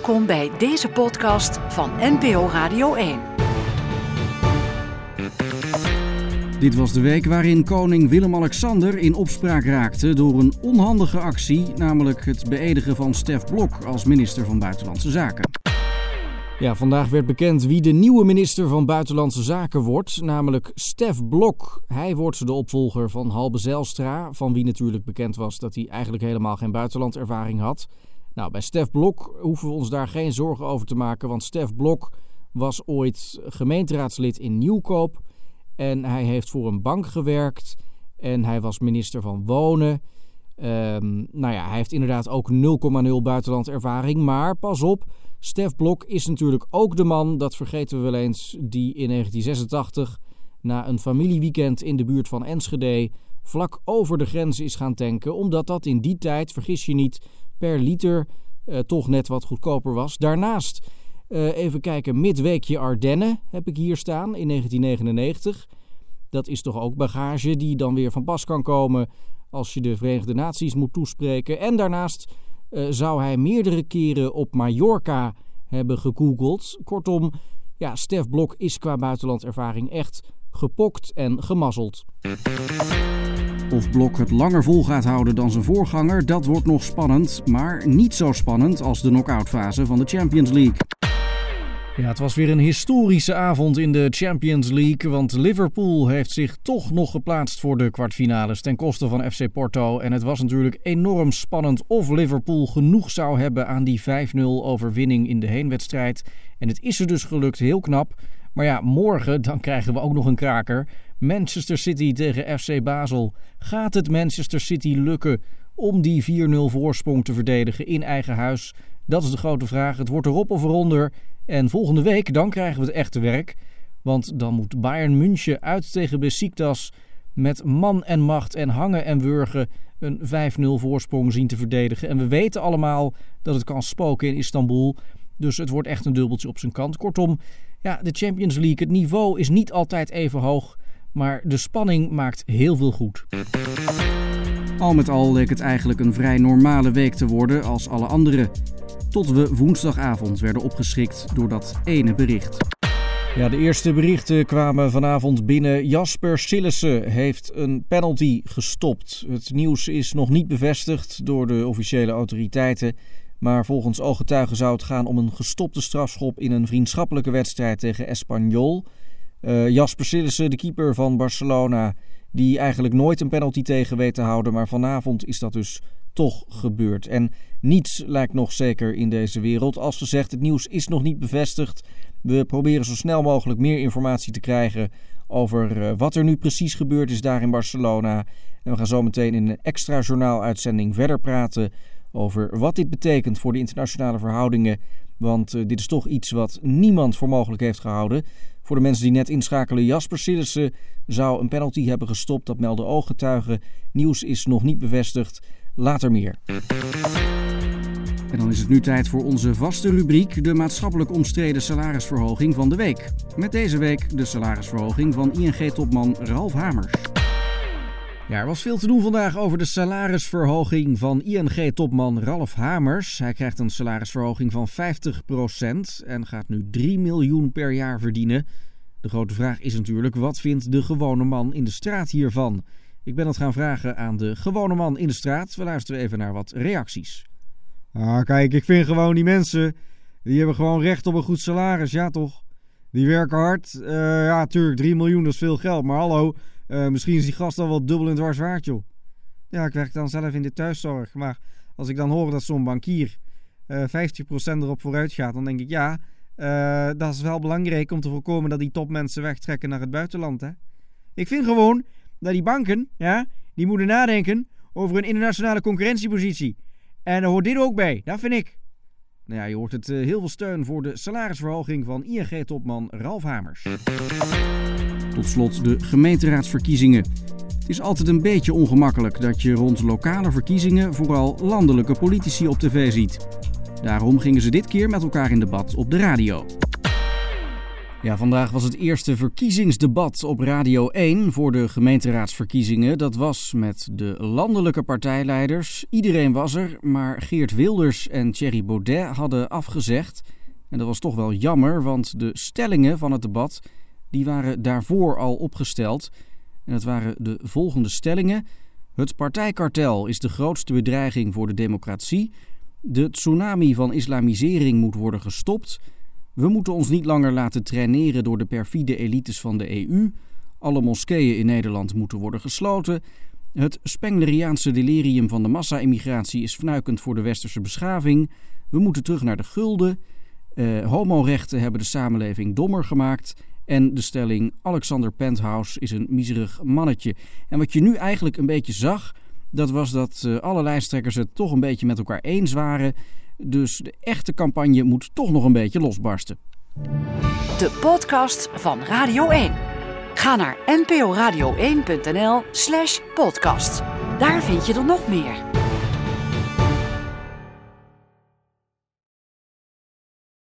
Welkom bij deze podcast van NPO Radio 1. Dit was de week waarin koning Willem-Alexander in opspraak raakte door een onhandige actie, namelijk het beëdigen van Stef Blok als minister van Buitenlandse Zaken. Ja, vandaag werd bekend wie de nieuwe minister van Buitenlandse Zaken wordt, namelijk Stef Blok. Hij wordt de opvolger van Halbe Zijlstra, van wie natuurlijk bekend was dat hij eigenlijk helemaal geen buitenlandervaring had. Nou, bij Stef Blok hoeven we ons daar geen zorgen over te maken, want Stef Blok was ooit gemeenteraadslid in Nieuwkoop en hij heeft voor een bank gewerkt en hij was minister van Wonen. Um, nou ja, hij heeft inderdaad ook 0,0 buitenlandervaring, maar pas op, Stef Blok is natuurlijk ook de man, dat vergeten we wel eens, die in 1986 na een familieweekend in de buurt van Enschede vlak over de grens is gaan tanken, omdat dat in die tijd, vergis je niet, per liter uh, toch net wat goedkoper was. Daarnaast uh, even kijken, midweekje Ardennen heb ik hier staan in 1999. Dat is toch ook bagage die dan weer van pas kan komen als je de Verenigde Naties moet toespreken. En daarnaast uh, zou hij meerdere keren op Mallorca hebben gegoogeld. Kortom, ja, Stef Blok is qua buitenlandervaring echt gepokt en gemazzeld. Of Blok het langer vol gaat houden dan zijn voorganger, dat wordt nog spannend. Maar niet zo spannend als de knock-outfase van de Champions League. Ja, het was weer een historische avond in de Champions League. Want Liverpool heeft zich toch nog geplaatst voor de kwartfinales ten koste van FC Porto. En het was natuurlijk enorm spannend of Liverpool genoeg zou hebben aan die 5-0 overwinning in de heenwedstrijd. En het is er dus gelukt, heel knap. Maar ja, morgen dan krijgen we ook nog een kraker. Manchester City tegen FC Basel. Gaat het Manchester City lukken om die 4-0 voorsprong te verdedigen in eigen huis? Dat is de grote vraag. Het wordt erop of eronder. En volgende week dan krijgen we het echte werk. Want dan moet Bayern München uit tegen Besiktas met man en macht en hangen en wurgen een 5-0 voorsprong zien te verdedigen. En we weten allemaal dat het kan spoken in Istanbul. Dus het wordt echt een dubbeltje op zijn kant. Kortom, ja, de Champions League, het niveau is niet altijd even hoog. Maar de spanning maakt heel veel goed. Al met al leek het eigenlijk een vrij normale week te worden als alle andere. Tot we woensdagavond werden opgeschrikt door dat ene bericht. Ja, de eerste berichten kwamen vanavond binnen. Jasper Sillissen heeft een penalty gestopt. Het nieuws is nog niet bevestigd door de officiële autoriteiten. Maar volgens ooggetuigen zou het gaan om een gestopte strafschop in een vriendschappelijke wedstrijd tegen Espanyol. Uh, Jasper Sillissen, de keeper van Barcelona, die eigenlijk nooit een penalty tegen weet te houden. Maar vanavond is dat dus toch gebeurd. En niets lijkt nog zeker in deze wereld. Als gezegd, het nieuws is nog niet bevestigd. We proberen zo snel mogelijk meer informatie te krijgen over uh, wat er nu precies gebeurd is daar in Barcelona. En we gaan zo meteen in een extra journaaluitzending verder praten over wat dit betekent voor de internationale verhoudingen. Want uh, dit is toch iets wat niemand voor mogelijk heeft gehouden. Voor de mensen die net inschakelen, Jasper Sillissen zou een penalty hebben gestopt. Dat melden ooggetuigen. Nieuws is nog niet bevestigd. Later meer. En dan is het nu tijd voor onze vaste rubriek, de maatschappelijk omstreden salarisverhoging van de week. Met deze week de salarisverhoging van ING-topman Ralf Hamers. Ja, er was veel te doen vandaag over de salarisverhoging van ING-topman Ralf Hamers. Hij krijgt een salarisverhoging van 50% en gaat nu 3 miljoen per jaar verdienen. De grote vraag is natuurlijk, wat vindt de gewone man in de straat hiervan? Ik ben het gaan vragen aan de gewone man in de straat. We luisteren even naar wat reacties. Ah, kijk, ik vind gewoon die mensen, die hebben gewoon recht op een goed salaris, ja toch? Die werken hard. Uh, ja, tuurlijk, 3 miljoen, dat is veel geld. Maar hallo, uh, misschien is die gast al wel dubbel en dwars waard, joh. Ja, ik werk dan zelf in de thuiszorg. Maar als ik dan hoor dat zo'n bankier uh, 50% erop vooruit gaat, dan denk ik, ja, uh, dat is wel belangrijk om te voorkomen dat die topmensen wegtrekken naar het buitenland, hè. Ik vind gewoon dat die banken, ja, die moeten nadenken over een internationale concurrentiepositie. En daar hoort dit ook bij, dat vind ik. Nou ja, je hoort het uh, heel veel steun voor de salarisverhoging van ING-topman Ralf Hamers. Tot slot de gemeenteraadsverkiezingen. Het is altijd een beetje ongemakkelijk dat je rond lokale verkiezingen vooral landelijke politici op tv ziet. Daarom gingen ze dit keer met elkaar in debat op de radio. Ja, vandaag was het eerste verkiezingsdebat op Radio 1 voor de gemeenteraadsverkiezingen. Dat was met de landelijke partijleiders. Iedereen was er, maar Geert Wilders en Thierry Baudet hadden afgezegd. En dat was toch wel jammer, want de stellingen van het debat die waren daarvoor al opgesteld. En dat waren de volgende stellingen. Het partijkartel is de grootste bedreiging voor de democratie. De tsunami van islamisering moet worden gestopt. We moeten ons niet langer laten traineren door de perfide elites van de EU. Alle moskeeën in Nederland moeten worden gesloten. Het Spengleriaanse delirium van de massa-immigratie is fnuikend voor de westerse beschaving. We moeten terug naar de gulden. Uh, homorechten hebben de samenleving dommer gemaakt. En de stelling Alexander Penthouse is een miserig mannetje. En wat je nu eigenlijk een beetje zag, dat was dat uh, alle lijsttrekkers het toch een beetje met elkaar eens waren. Dus de echte campagne moet toch nog een beetje losbarsten. De podcast van Radio 1. Ga naar nporadio1.nl/slash podcast. Daar vind je er nog meer.